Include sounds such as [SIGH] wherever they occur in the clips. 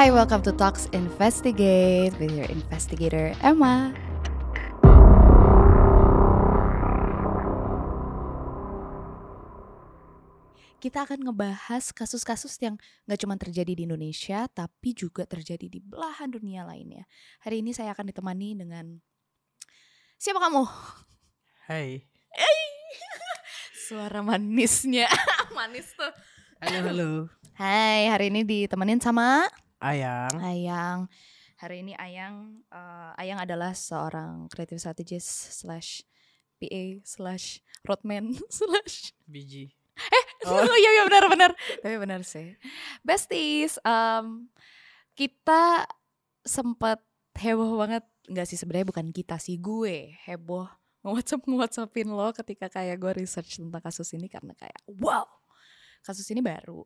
Hi, welcome to Talks Investigate with your investigator Emma. Kita akan ngebahas kasus-kasus yang gak cuma terjadi di Indonesia, tapi juga terjadi di belahan dunia lainnya. Hari ini saya akan ditemani dengan siapa kamu? Hai. [LAUGHS] Suara manisnya, [LAUGHS] manis tuh. Halo, halo. Hai, hari ini ditemenin sama Ayang. Ayang. Hari ini Ayang, eh, Ayang adalah seorang creative strategist slash PA slash roadman [LAUGHS] slash Biji. oh [LAUGHS] iya iya benar benar tapi benar sih besties em, kita sempat heboh banget nggak sih sebenarnya bukan kita sih gue heboh nge-whatsapp nge-whatsappin lo ketika kayak gue research tentang kasus ini karena kayak wow kasus ini baru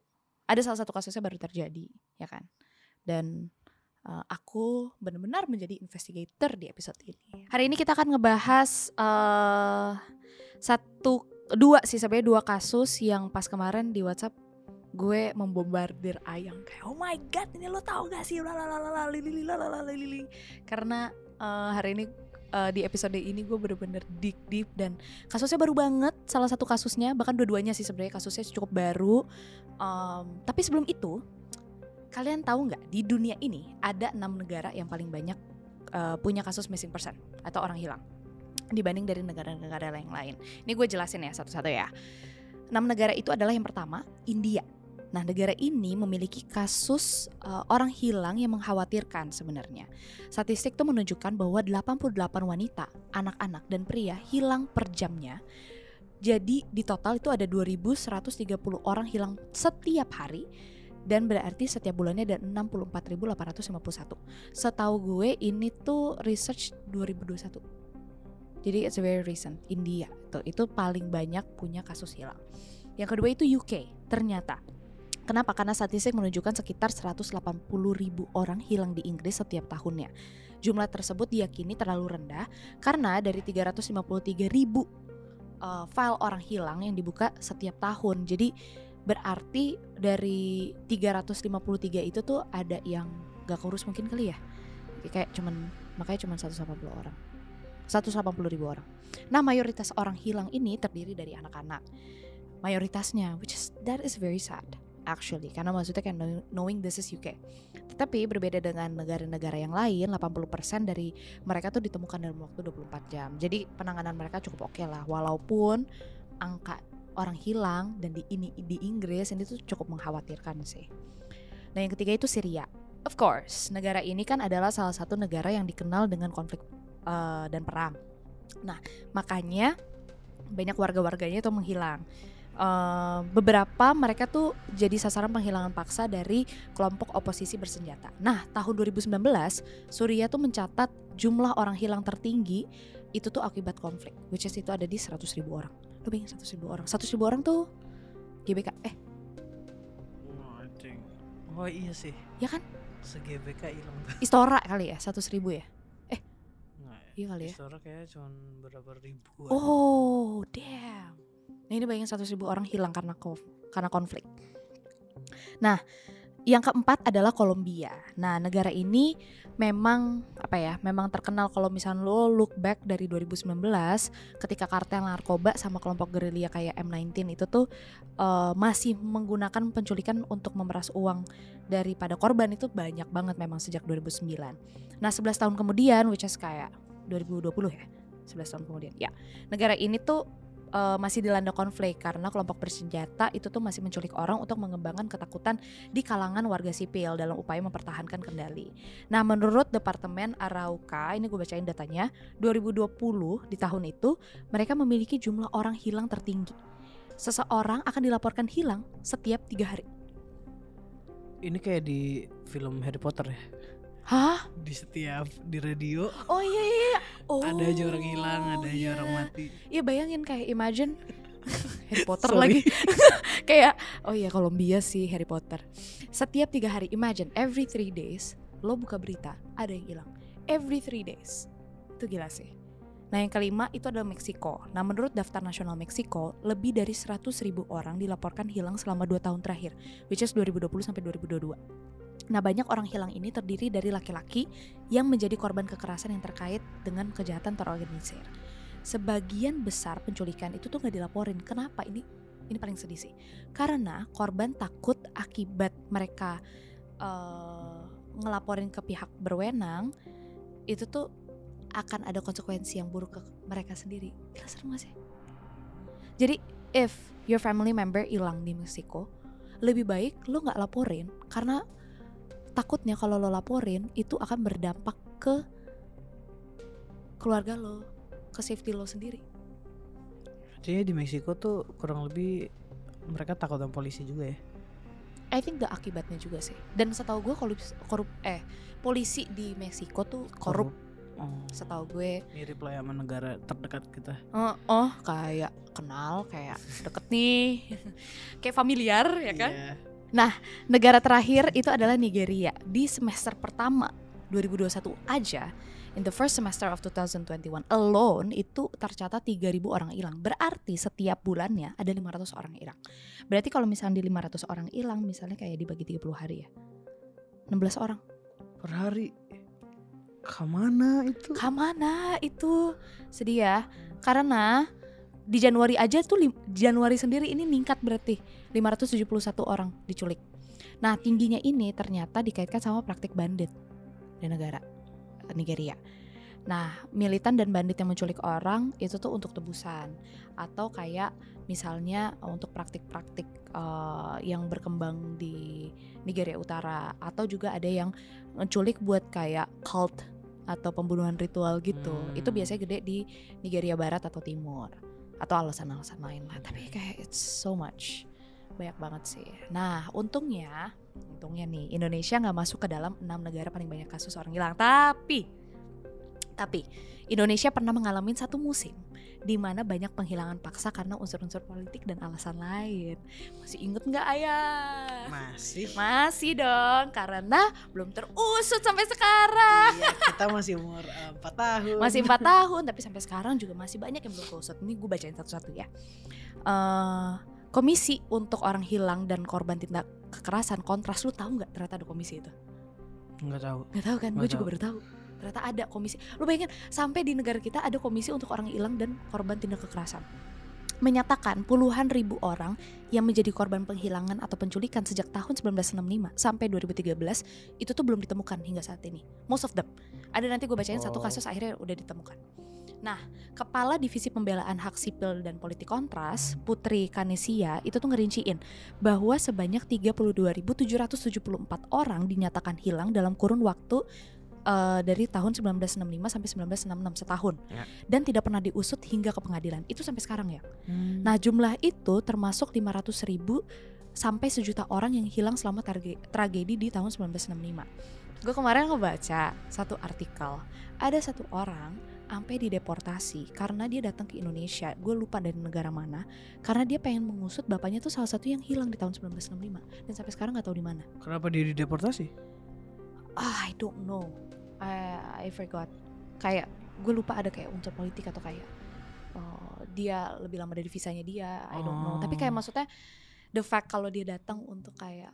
ada salah satu kasusnya baru terjadi ya kan dan eh, aku benar-benar menjadi investigator di episode ini. Hari ini kita akan ngebahas eh satu dua sih sebenarnya dua kasus yang pas kemarin di WhatsApp gue membombardir Ayang. Kayak oh my god ini lo tau gak sih? Lalalala lili lalalala lili karena eh, hari ini eh, di episode ini gue bener-bener deep deep dan kasusnya baru banget salah satu kasusnya. Bahkan dua-duanya sih sebenarnya kasusnya cukup baru. Em, tapi sebelum itu kalian tahu nggak di dunia ini ada enam negara yang paling banyak eh, punya kasus missing person atau orang hilang dibanding dari negara-negara yang lain. Ini gue jelasin ya satu-satu ya. Enam negara itu adalah yang pertama India. Nah negara ini memiliki kasus uh, orang hilang yang mengkhawatirkan sebenarnya. Statistik tuh menunjukkan bahwa 88 wanita, anak-anak dan pria hilang per jamnya. Jadi di total itu ada 2130 orang hilang setiap hari dan berarti setiap bulannya ada 64.851. Setahu gue ini tuh research 2021. Jadi it's very recent. India tuh itu paling banyak punya kasus hilang. Yang kedua itu UK ternyata. Kenapa? Karena statistik menunjukkan sekitar 180 ribu orang hilang di Inggris setiap tahunnya. Jumlah tersebut diyakini terlalu rendah karena dari 353 ribu uh, file orang hilang yang dibuka setiap tahun. Jadi berarti dari 353 itu tuh ada yang gak kurus mungkin kali ya. Kayak cuman makanya cuman 180 orang. 180 ribu orang. Nah mayoritas orang hilang ini terdiri dari anak-anak. Mayoritasnya, which is that is very sad actually. Karena maksudnya kayak know- knowing this is UK. Tetapi berbeda dengan negara-negara yang lain, 80% dari mereka tuh ditemukan dalam waktu 24 jam. Jadi penanganan mereka cukup oke lah. Walaupun angka orang hilang dan di ini di Inggris ini tuh cukup mengkhawatirkan sih. Nah yang ketiga itu Syria. Of course, negara ini kan adalah salah satu negara yang dikenal dengan konflik eh, dan perang. Nah, makanya banyak warga-warganya itu menghilang. Eh, beberapa mereka tuh jadi sasaran penghilangan paksa dari kelompok oposisi bersenjata. Nah, tahun 2019 Suriah tuh mencatat jumlah orang hilang tertinggi itu tuh akibat konflik, which is itu ada di 100 ribu orang. Lu bayangin 100 ribu orang, 100 ribu orang tuh GBK, eh Oh, iya sih. ya kan Se-GBK hilang tuh. [LAUGHS] Istora kali ya, 100 ribu ya? Nggak, Iya kali ya. Istora kayaknya cuma berapa ribuan. Oh, damn. Nah ini bayangin 100 ribu orang hilang karena kof- karena konflik. Nah, yang keempat adalah Kolombia. Nah, negara ini memang apa ya? Memang terkenal kalau misalnya lo look back dari 2019 ketika kartel narkoba sama kelompok gerilya kayak M19 itu tuh eh, masih menggunakan penculikan untuk memeras uang daripada korban itu banyak banget memang sejak 2009. Nah, 11 tahun kemudian which is kayak 2020 ya. 11 tahun kemudian. Ya, negara ini tuh eh, masih dilanda konflik karena kelompok bersenjata itu tuh masih menculik orang untuk mengembangkan ketakutan di kalangan warga sipil dalam upaya mempertahankan kendali. Nah, menurut Departemen Arauca, ini gue bacain datanya, 2020 di tahun itu mereka memiliki jumlah orang hilang tertinggi. Seseorang akan dilaporkan hilang setiap tiga hari. Ini kayak di film Harry Potter ya. Hah? Di setiap di radio Oh iya iya. Iya. Oh, ada aja orang hilang, ada aja iya. orang mati. Iya bayangin kayak imagine [LAUGHS] Harry Potter Sorry. lagi [LAUGHS] kayak oh iya Kolombia sih Harry Potter setiap tiga hari imagine every three days lo buka berita ada yang hilang every three days itu gila sih nah yang kelima itu adalah Meksiko nah menurut daftar nasional Meksiko lebih dari 100 ribu orang dilaporkan hilang selama dua tahun terakhir which is 2020 sampai 2022 Nah, banyak orang hilang ini terdiri dari laki-laki yang menjadi korban kekerasan yang terkait dengan kejahatan terorganisir. Sebagian besar penculikan itu tuh nggak dilaporin. Kenapa? Ini ini paling sedih sih. Karena korban takut akibat mereka uh, ngelaporin ke pihak berwenang itu tuh akan ada konsekuensi yang buruk ke mereka sendiri. Gila serem gak sih? Jadi if your family member hilang di Meksiko, lebih baik lo nggak laporin karena takutnya kalau lo laporin itu akan berdampak ke keluarga lo, ke safety lo sendiri. Artinya di Meksiko tuh kurang lebih mereka takut sama polisi juga ya? I think the akibatnya juga sih. Dan setahu gue korup, korup eh polisi di Meksiko tuh korup. korup. Oh. Setahu gue mirip lah sama negara terdekat kita. Oh, oh kayak kenal, kayak deket nih, [LAUGHS] kayak familiar ya kan? Yeah. Nah, negara terakhir itu adalah Nigeria. Di semester pertama 2021 aja, in the first semester of 2021 alone itu tercatat 3000 orang hilang. Berarti setiap bulannya ada 500 orang hilang. Berarti kalau misalnya di 500 orang hilang misalnya kayak dibagi 30 hari ya. 16 orang per hari. Ke mana itu? Ke mana itu? Sedih ya. Karena di Januari aja tuh Januari sendiri ini meningkat berarti 571 orang diculik. Nah, tingginya ini ternyata dikaitkan sama praktik bandit di negara Nigeria. Nah, militan dan bandit yang menculik orang itu tuh untuk tebusan atau kayak misalnya untuk praktik-praktik uh, yang berkembang di Nigeria Utara atau juga ada yang menculik buat kayak cult atau pembunuhan ritual gitu. Hmm. Itu biasanya gede di Nigeria Barat atau Timur atau alasan-alasan lain lah tapi kayak it's so much. Banyak banget sih. Nah untungnya untungnya nih Indonesia nggak masuk ke dalam enam negara paling banyak kasus orang hilang. Tapi tapi Indonesia pernah mengalami satu musim di mana banyak penghilangan paksa karena unsur-unsur politik dan alasan lain. Masih inget nggak ayah? Masih. Masih dong, karena belum terusut sampai sekarang. Iya, kita masih umur eh, empat uh, tahun. Masih empat [LAUGHS] tahun, tapi sampai sekarang juga masih banyak yang belum terusut. Ini gue bacain satu-satu ya. Uh, komisi untuk orang hilang dan korban tindak kekerasan kontras lu tahu nggak ternyata ada komisi itu? Nggak tahu. Nggak tahu kan? Gue juga baru tahu ternyata ada komisi lu bayangin sampai di negara kita ada komisi untuk orang hilang dan korban tindak kekerasan menyatakan puluhan ribu orang yang menjadi korban penghilangan atau penculikan sejak tahun 1965 sampai 2013 itu tuh belum ditemukan hingga saat ini. Most of them. Ada nanti gue bacain oh. satu kasus akhirnya udah ditemukan. Nah, Kepala Divisi Pembelaan Hak Sipil dan Politik Kontras, Putri Kanesia, itu tuh ngerinciin bahwa sebanyak 32.774 orang dinyatakan hilang dalam kurun waktu uh, dari tahun 1965 sampai 1966 setahun ya. dan tidak pernah diusut hingga ke pengadilan itu sampai sekarang ya. Hmm. Nah jumlah itu termasuk 500 ribu sampai sejuta orang yang hilang selama tragedi di tahun 1965. Gue kemarin ngebaca satu artikel ada satu orang sampai dideportasi karena dia datang ke Indonesia. Gue lupa dari negara mana. Karena dia pengen mengusut bapaknya tuh salah satu yang hilang di tahun 1965 dan sampai sekarang nggak tahu di mana. Kenapa dia dideportasi? Ah, I don't know. I, I forgot. Kayak gue lupa ada kayak unsur politik atau kayak uh, dia lebih lama dari visanya dia I don't know. Tapi kayak oh. maksudnya the fact kalau dia datang untuk kayak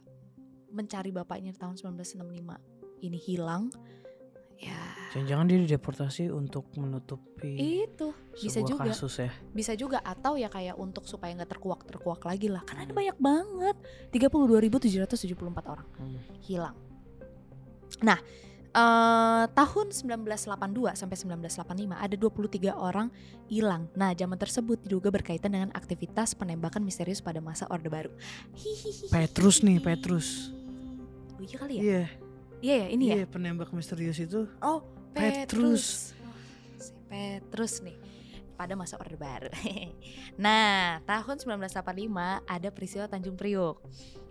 mencari bapaknya tahun 1965 ini hilang ya. Jangan-jangan dia dideportasi untuk menutupi itu bisa juga. kasus ya? Bisa juga atau ya kayak untuk supaya nggak terkuak terkuak lagi lah. Karena ada banyak banget. 32.774 orang hmm. hilang. Nah Uh, tahun 1982 sampai 1985 ada 23 orang hilang. Nah, zaman tersebut diduga berkaitan dengan aktivitas penembakan misterius pada masa Orde Baru. Hihihi. Petrus nih, Petrus. Oh iya kali ya? Iya. Yeah. Iya ya, ini yeah, ya. Iya, penembak misterius itu. Oh, Petrus. Petrus. Oh, si Petrus nih pada masa Orde Baru. [LAUGHS] nah, tahun 1985 ada peristiwa Tanjung Priok.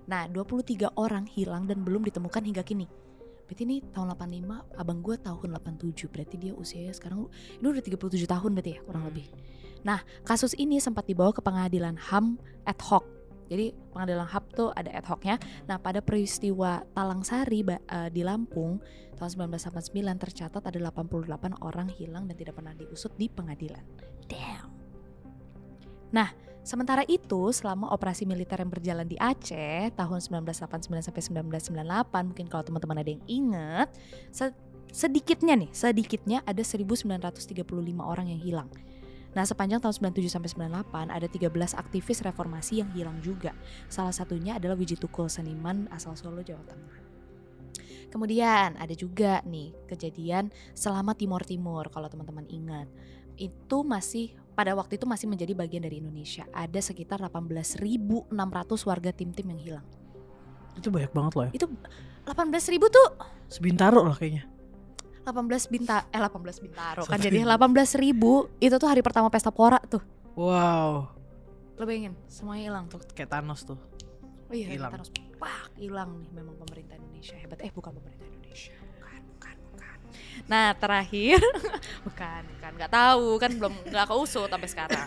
Nah, 23 orang hilang dan belum ditemukan hingga kini berarti ini tahun 85 abang gue tahun 87 berarti dia usianya sekarang ini udah 37 tahun berarti ya kurang hmm. lebih. Nah kasus ini sempat dibawa ke pengadilan HAM ad hoc. Jadi pengadilan HAM tuh ada ad hocnya. Nah pada peristiwa Talang Sari uh, di Lampung tahun 1989 tercatat ada 88 orang hilang dan tidak pernah diusut di pengadilan. Damn. Nah Sementara itu, selama operasi militer yang berjalan di Aceh tahun 1989 sampai 1998, mungkin kalau teman-teman ada yang ingat, se- sedikitnya nih, sedikitnya ada 1935 orang yang hilang. Nah, sepanjang tahun 97 sampai 98 ada 13 aktivis reformasi yang hilang juga. Salah satunya adalah Wiji Tukul, seniman asal Solo, Jawa Tengah. Kemudian ada juga nih kejadian selama Timur Timur kalau teman-teman ingat. Itu masih pada waktu itu masih menjadi bagian dari Indonesia. Ada sekitar 18.600 warga tim-tim yang hilang. Itu banyak banget loh ya. Itu 18.000 tuh Sebintaro lah kayaknya. 18 binta eh 18 bintaro kan jadi 18.000 itu tuh hari pertama pesta pora tuh. Wow. Lo bayangin semuanya hilang tuh. Kayak Thanos tuh. Oh iya Hilang. Thanos pak hilang nih memang pemerintah Indonesia hebat. Eh bukan pemerintah Indonesia. Nah terakhir [LAUGHS] bukan, bukan nggak tahu kan belum nggak keusut sampai sekarang.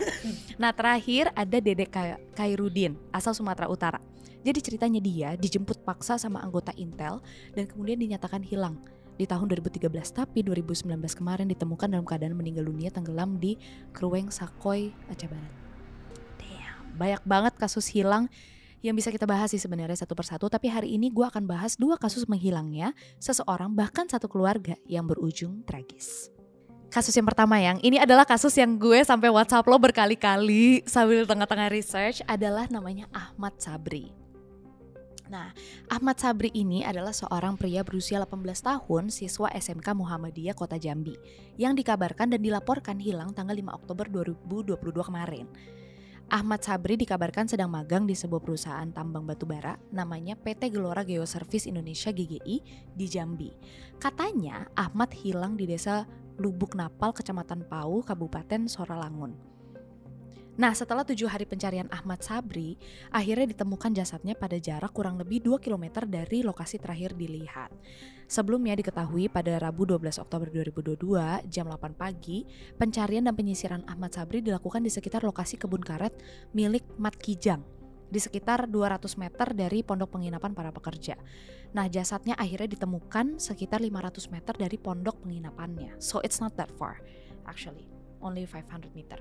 Nah terakhir ada Dedek Kairudin asal Sumatera Utara. Jadi ceritanya dia dijemput paksa sama anggota Intel dan kemudian dinyatakan hilang di tahun 2013 tapi 2019 kemarin ditemukan dalam keadaan meninggal dunia tenggelam di Krueng Sakoy Aceh Barat. Damn, banyak banget kasus hilang yang bisa kita bahas sih sebenarnya satu persatu tapi hari ini gue akan bahas dua kasus menghilangnya seseorang bahkan satu keluarga yang berujung tragis. Kasus yang pertama yang ini adalah kasus yang gue sampai WhatsApp lo berkali-kali sambil tengah-tengah research adalah namanya Ahmad Sabri. Nah, Ahmad Sabri ini adalah seorang pria berusia 18 tahun, siswa SMK Muhammadiyah Kota Jambi, yang dikabarkan dan dilaporkan hilang tanggal 5 Oktober 2022 kemarin. Ahmad Sabri dikabarkan sedang magang di sebuah perusahaan tambang batubara namanya PT Gelora Geoservice Indonesia GGI di Jambi. Katanya Ahmad hilang di desa Lubuk Napal, Kecamatan Pau, Kabupaten Soralangun. Nah setelah tujuh hari pencarian Ahmad Sabri, akhirnya ditemukan jasadnya pada jarak kurang lebih 2 km dari lokasi terakhir dilihat. Sebelumnya diketahui pada Rabu 12 Oktober 2022 jam 8 pagi, pencarian dan penyisiran Ahmad Sabri dilakukan di sekitar lokasi kebun karet milik Mat Kijang di sekitar 200 meter dari pondok penginapan para pekerja. Nah, jasadnya akhirnya ditemukan sekitar 500 meter dari pondok penginapannya. So it's not that far actually, only 500 meter.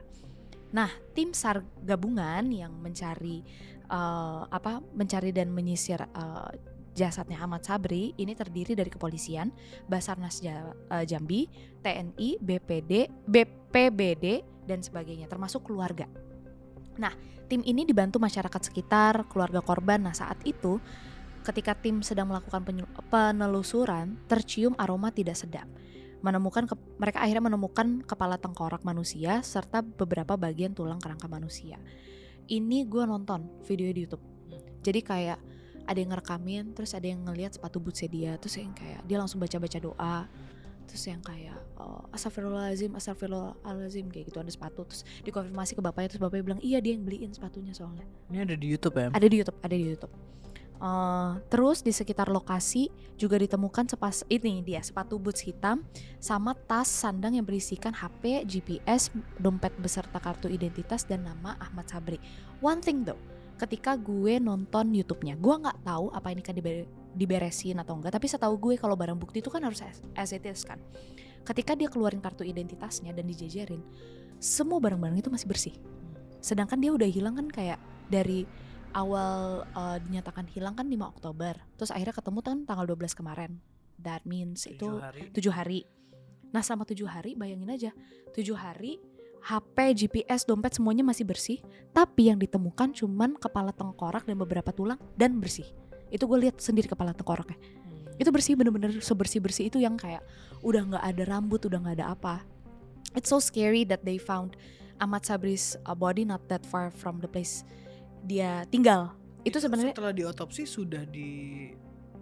Nah, tim SAR gabungan yang mencari eh, apa mencari dan menyisir eh, jasadnya Ahmad Sabri ini terdiri dari kepolisian, Basarnas eh, Jambi, TNI, BPD, BPBD dan sebagainya termasuk keluarga. Nah, tim ini dibantu masyarakat sekitar, keluarga korban. Nah, saat itu ketika tim sedang melakukan penelusuran, tercium aroma tidak sedap. Menemukan ke- mereka akhirnya menemukan kepala tengkorak manusia serta beberapa bagian tulang kerangka manusia. Ini gue nonton video di YouTube. Jadi kayak ada yang ngerekamin, terus ada yang ngelihat sepatu bootsnya dia, terus yang kayak dia langsung baca-baca doa, terus yang kayak oh, astagfirullahaladzim, astagfirullahaladzim kayak gitu ada sepatu, terus dikonfirmasi ke bapaknya, terus bapaknya bilang iya dia yang beliin sepatunya soalnya. Ini ada di YouTube ya. Ada di YouTube, ada di YouTube. Eh, terus di sekitar lokasi juga ditemukan sepas ini dia sepatu boots hitam sama tas sandang yang berisikan HP, GPS, dompet beserta kartu identitas dan nama Ahmad Sabri. One thing though, ketika gue nonton YouTube-nya, gue nggak tahu apa ini kan dibe- diberesin atau enggak, tapi setahu gue kalau barang bukti itu kan harus as, as it kan. Ketika dia keluarin kartu identitasnya dan dijejerin, semua barang-barang itu masih bersih. Sedangkan dia udah hilang kan kayak dari awal uh, dinyatakan hilang kan 5 Oktober. Terus akhirnya ketemu kan tanggal 12 kemarin. That means itu Tujuh hari. tujuh hari. Nah selama tujuh hari bayangin aja tujuh hari HP, GPS, dompet semuanya masih bersih. Tapi yang ditemukan cuman kepala tengkorak dan beberapa tulang dan bersih. Itu gue lihat sendiri kepala tengkoraknya. Hmm. Itu bersih bener-bener sebersih bersih itu yang kayak udah nggak ada rambut, udah nggak ada apa. It's so scary that they found Ahmad Sabri's uh, body not that far from the place dia tinggal. Itu sebenarnya setelah diotopsi sudah di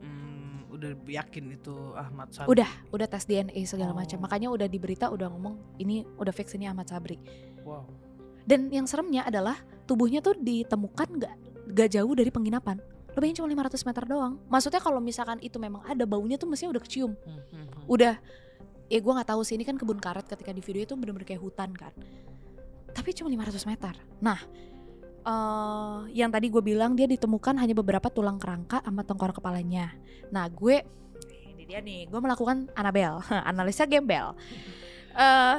hmm, udah yakin itu Ahmad Sabri. udah udah tes DNA segala macam. Oh. Makanya udah di berita udah ngomong ini udah fix ini Ahmad Sabri. Wow. Dan yang seremnya adalah tubuhnya tuh ditemukan nggak nggak jauh dari penginapan. Lebihnya cuma 500 meter doang. Maksudnya kalau misalkan itu memang ada baunya tuh mestinya udah kecium. Hmm, hmm, hmm. Udah ya gue nggak tahu sih ini kan kebun karet ketika di video itu bener-bener kayak hutan kan. Tapi cuma 500 meter. Nah, eh yang tadi gue bilang dia ditemukan hanya beberapa tulang kerangka sama tengkorak kepalanya. Nah, gue ini dia nih, gue melakukan Anabel, [LAUGHS] analisa gembel. eh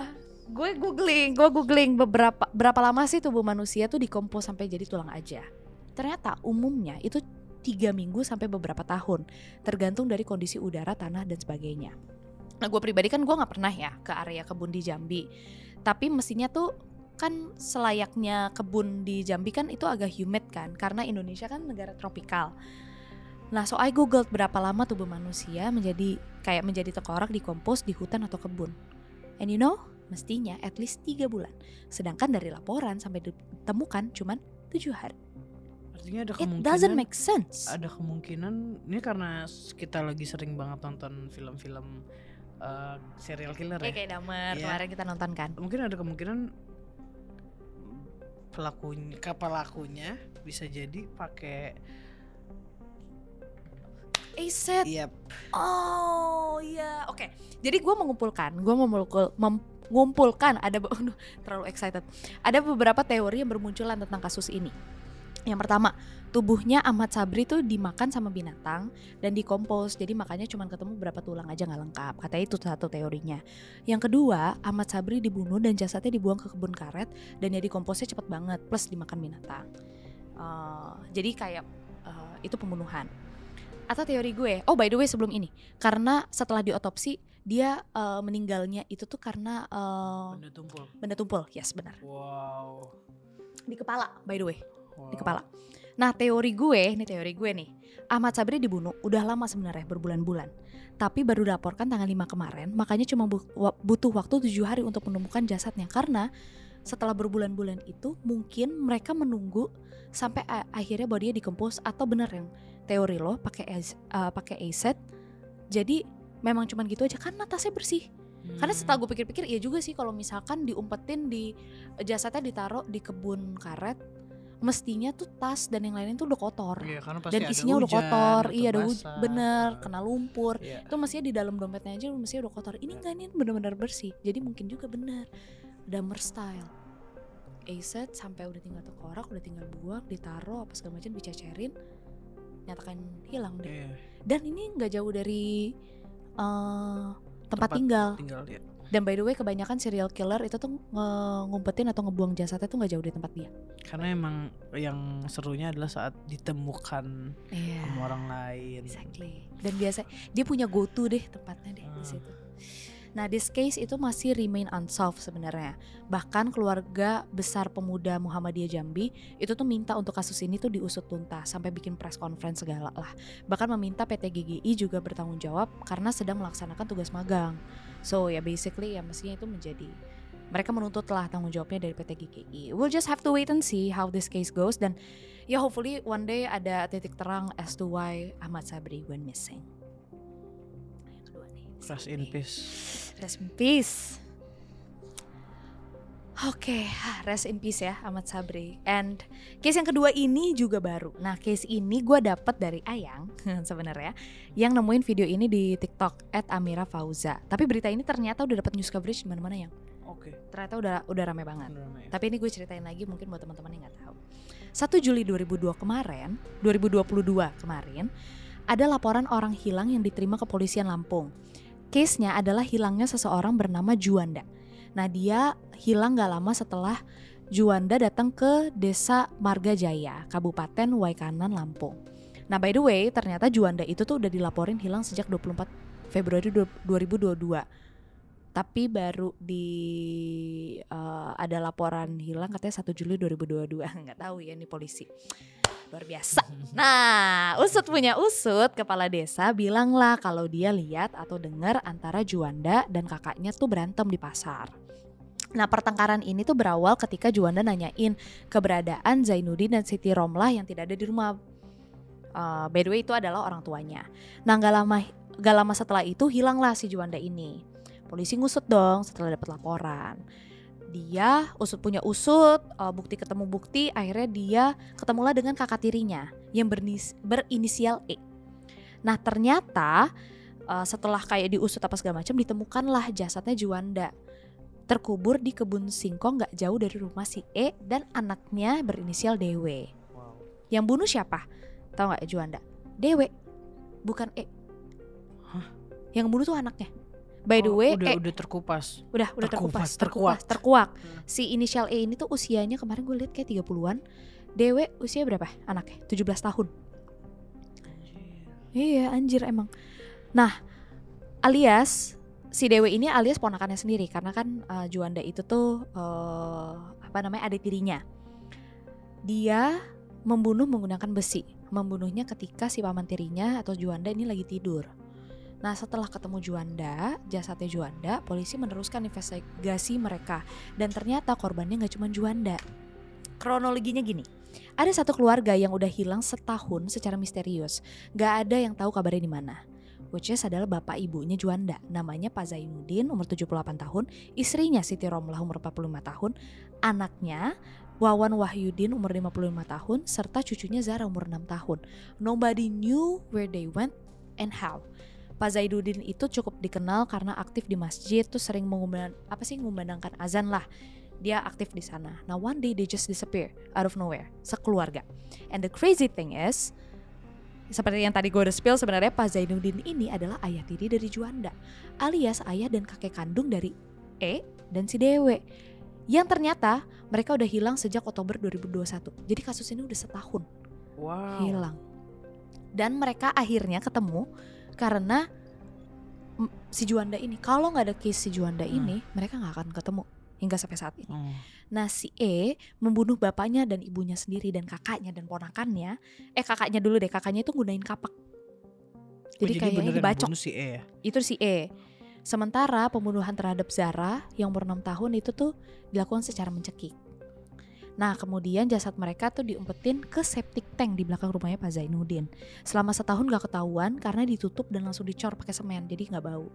gue googling, gue googling beberapa berapa lama sih tubuh manusia tuh dikompos sampai jadi tulang aja. Ternyata umumnya itu tiga minggu sampai beberapa tahun, tergantung dari kondisi udara, tanah dan sebagainya. Nah gue pribadi kan gue nggak pernah ya ke area kebun di Jambi, tapi mestinya tuh kan selayaknya kebun di Jambi kan itu agak humid kan, karena Indonesia kan negara tropikal. Nah, so I googled berapa lama tubuh manusia menjadi kayak menjadi tengkorak dikompos di hutan atau kebun. And you know, mestinya at least 3 bulan. Sedangkan dari laporan sampai ditemukan cuman 7 hari. Artinya ada It kemungkinan doesn't make sense. ada kemungkinan ini karena kita lagi sering banget nonton film-film eh, serial killer Kayak ya. kayak Dahmer Iya. kemarin kita nonton kan. Mungkin ada kemungkinan pelakunya pelakunya bisa jadi pakai Aset. iya Oh iya, oke. Jadi gue mengumpulkan, gue mengumpul, mengumpulkan ada, [LAUGHS] aduh, terlalu excited. Ada beberapa teori yang bermunculan tentang kasus ini. Yang pertama, tubuhnya Ahmad Sabri tuh dimakan sama binatang dan dikompos, jadi makanya cuma ketemu berapa tulang aja nggak lengkap. Katanya itu satu teorinya. Yang kedua, Ahmad Sabri dibunuh dan jasadnya dibuang ke kebun karet dan ya dikomposnya cepet banget, plus dimakan binatang. Eh, jadi kayak eh, itu pembunuhan atau teori gue oh by the way sebelum ini karena setelah diotopsi dia eh, meninggalnya itu tuh karena eh, benda tumpul. benda tumpul yes benar Wow. di kepala by the way wow. di kepala. Nah teori gue ini teori gue nih. Ahmad Sabri dibunuh udah lama sebenarnya berbulan-bulan. Tapi baru dilaporkan tanggal 5 kemarin makanya cuma butuh waktu tujuh hari untuk menemukan jasadnya. Karena setelah berbulan-bulan itu mungkin mereka menunggu sampai akhirnya bodinya dikompos atau bener yang teori lo pakai uh, pakai aset jadi memang cuman gitu aja karena tasnya bersih. Karena Hmm. setelah gue pikir-pikir iya juga sih kalau misalkan diumpetin di jasadnya ditaruh di kebun karet mestinya tuh tas dan yang lain itu udah kotor. Iya, karena pasti dan ada isinya udah hujan, kotor. iya ada basah. bener kena lumpur. Iya. itu mestinya di dalam dompetnya aja mestinya udah kotor. Ini enggak ini bener-bener bersih. Jadi mungkin juga bener. Dahmer style. Aset sampai udah tinggal tengkorak udah tinggal buang ditaruh apa segala macam dicecerin nyatakan hilang deh. Iya, dan ini nggak jauh dari eh, tempat, Tempat tinggal. tinggal ya. Dan by the way kebanyakan serial killer itu tuh nge- ngumpetin atau ngebuang jasadnya tuh nggak jauh dari tempat dia Karena emang yang serunya adalah saat ditemukan iya sama orang lain. Exactly. Dan biasa dia punya go to deh tempatnya deh di Hmm. situ. Nah, this case itu masih remain unsolved sebenarnya. Bahkan keluarga besar pemuda Muhammadiyah Jambi itu tuh minta untuk kasus ini tuh diusut tuntas sampai bikin press conference segala lah. Bahkan meminta PT GGI juga bertanggung jawab karena sedang melaksanakan tugas magang. So ya basically ya mestinya itu menjadi mereka menuntut lah tanggung jawabnya dari PT GGI. We'll just have to wait and see how this case goes dan ya hopefully one day ada titik terang as to why Ahmad Sabri went missing. Rest in peace. Rest in peace. Oke, rest in peace ya Ahmad Sabri. And case yang kedua ini juga baru. Nah, case ini gue dapet dari Ayang [LAUGHS] sebenarnya yang nemuin video ini di TikTok @amira Fauza. Tapi berita ini ternyata udah dapat news coverage di mana-mana yang Oke. ternyata udah udah rame banget. Beneran ya. Tapi ini gue ceritain lagi mungkin buat teman-teman yang nggak tahu. 1 Juli 2002 kemarin, 2022 kemarin, ada laporan orang hilang yang diterima kepolisian Lampung. Case-nya adalah hilangnya seseorang bernama Juanda. Nah dia hilang gak lama setelah Juanda datang ke desa Marga Jaya, Kabupaten Waikanan, Lampung. Nah by the way, ternyata Juanda itu tuh udah dilaporin hilang sejak 24 Februari 2022 tapi baru di eh, ada laporan hilang katanya 1 Juli 2022 [LAUGHS] nggak tahu ya ini polisi luar biasa nah usut punya usut kepala desa bilanglah kalau dia lihat atau dengar antara Juanda dan kakaknya tuh berantem di pasar Nah pertengkaran ini tuh berawal ketika Juanda nanyain keberadaan Zainuddin dan Siti Romlah yang tidak ada di rumah. Eh, by the way itu adalah orang tuanya. Nah gak lama, gak lama setelah itu hilanglah si Juanda ini. Polisi ngusut dong setelah dapat laporan. Dia usut punya usut, eh, bukti ketemu bukti, akhirnya dia ketemulah dengan kakak tirinya yang bernis- berinisial E. Nah ternyata eh, setelah kayak diusut apa segala macam ditemukanlah jasadnya Juanda terkubur di kebun singkong gak jauh dari rumah si E dan anaknya berinisial Dewe. Wow. Yang bunuh siapa? Tahu nggak Juanda? Dewe, bukan E. Hah? Yang bunuh tuh anaknya. By the Oh, way, udah eh, udah terkupas. udah udah terkupas, terkupas, terkupas, terkuak. Si inisial E ini tuh usianya kemarin gue lihat kayak 30-an. Dewe usia berapa anaknya? 17 tahun. Iya, anjir emang. Nah, alias si Dewe ini alias ponakannya sendiri karena kan eh, Juanda itu tuh eh, apa namanya adik tirinya. Dia membunuh menggunakan besi. Membunuhnya ketika si paman tirinya atau Juanda ini lagi tidur. Nah, setelah ketemu Juanda, jasadnya Juanda, polisi meneruskan investigasi mereka dan ternyata korbannya nggak cuma Juanda. Kronologinya gini, ada satu keluarga yang udah hilang setahun secara misterius. Gak ada yang tahu kabarnya di mana. Which is adalah bapak ibunya Juanda. Namanya Pak Zainuddin, umur 78 tahun. Istrinya Siti Romlah, umur 45 tahun. Anaknya Wawan Wahyudin, umur 55 tahun. Serta cucunya Zara, umur 6 tahun. Nobody knew where they went and how. Pak Zainuddin itu cukup dikenal karena aktif di masjid tuh sering mengumandang apa sih mengumandangkan azan lah. Dia aktif di sana. Nah, one day they just disappear out of nowhere, sekeluarga. And the crazy thing is, seperti yang tadi gue udah spill sebenarnya Pak Zainuddin ini adalah ayah tiri dari Juanda, alias ayah dan kakek kandung dari E dan si Dewe. Yang ternyata mereka udah hilang sejak Oktober 2021. Jadi kasus ini udah setahun Wow. hilang. Dan mereka akhirnya ketemu karena si Juanda ini. Kalau nggak ada case si Juanda Hmm. ini, mereka nggak akan ketemu hingga sampai saat ini. Hmm. Nah si E membunuh bapaknya dan ibunya sendiri dan kakaknya dan ponakannya. Eh kakaknya dulu deh, kakaknya itu gunain kapak. Oh, Jadi kayaknya dibacok. si E ya? Itu si E. Sementara pembunuhan terhadap Zara yang umur 6 tahun itu tuh dilakukan secara mencekik. Nah kemudian jasad mereka tuh diumpetin ke septic tank di belakang rumahnya Pak Zainuddin. Selama setahun gak ketahuan karena ditutup dan langsung dicor pakai semen jadi nggak bau.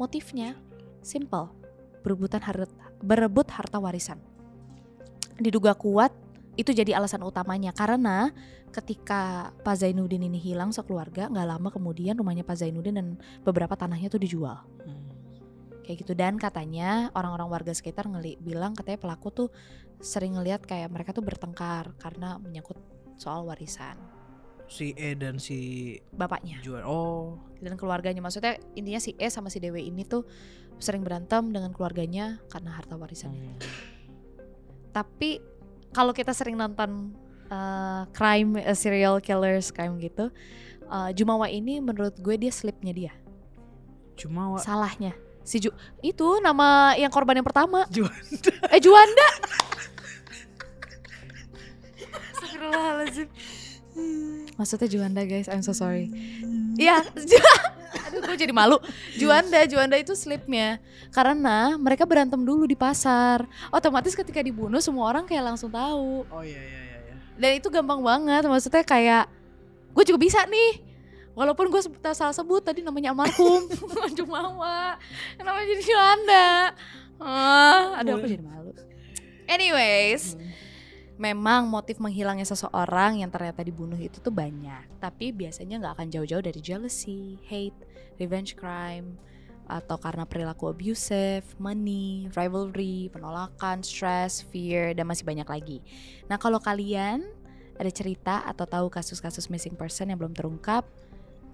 Motifnya simple, berebutan harta, berebut harta warisan. Diduga kuat itu jadi alasan utamanya karena ketika Pak Zainuddin ini hilang sekeluarga nggak lama kemudian rumahnya Pak Zainuddin dan beberapa tanahnya tuh dijual Hmm. Kayak gitu. Dan katanya orang-orang warga sekitar ngeli bilang katanya pelaku tuh sering ngelihat kayak mereka tuh bertengkar karena menyangkut soal warisan. Si E dan si bapaknya. Juan. Oh. dan keluarganya. Maksudnya intinya si E sama si Dewi ini tuh sering berantem dengan keluarganya karena harta warisan. Hmm. tapi kalau kita sering nonton uh, crime uh, serial killers crime gitu uh, Jumawa ini menurut gue dia slipnya dia. Cuma wa- salahnya si Ju itu nama yang korban yang pertama. Juanda. [LAUGHS] eh Juanda. Astagfirullahaladzim. Maksudnya Juanda guys, I'm so sorry. Iya, Ju- [LAUGHS] aduh gue jadi malu. Juanda, Juanda itu slipnya. Karena mereka berantem dulu di pasar. Otomatis ketika dibunuh semua orang kayak langsung tahu. Oh iya iya iya. iya. Dan itu gampang banget, maksudnya kayak Gue juga bisa nih Walaupun gue salah sebut tadi namanya almarhum. [LAUGHS] Jumawa Namanya jadi Juanda ah, Aduh aku jadi malu. Anyways Hmm. memang motif menghilangnya seseorang yang ternyata dibunuh itu tuh banyak. Tapi biasanya nggak akan jauh-jauh dari jealousy, hate, revenge crime atau karena perilaku abusive, money, rivalry, penolakan, stress, fear dan masih banyak lagi. Nah kalau kalian ada cerita atau tahu kasus-kasus missing person yang belum terungkap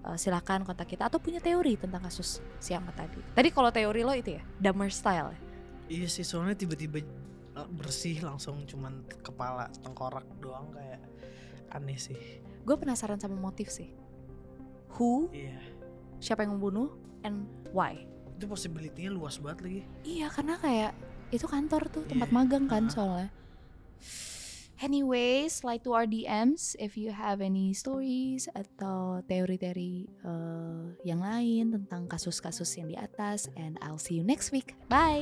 eh, silakan kontak kita atau punya teori tentang kasus si Ahmad tadi. Tadi kalau teori lo itu ya, Dahmer style. ya? Iya sih soalnya tiba-tiba eh, bersih langsung cuman kepala tengkorak doang kayak aneh sih. Gue penasaran sama motif sih. Who Iya. siapa yang membunuh and why Itu possibility-nya luas banget lagi. iya karena kayak itu kantor tuh tempat Iya, magang kan ah. soalnya anyways slide to our DMs if you have any stories atau teori-teori eh, yang lain tentang kasus-kasus yang di atas and I'll see you next week. Bye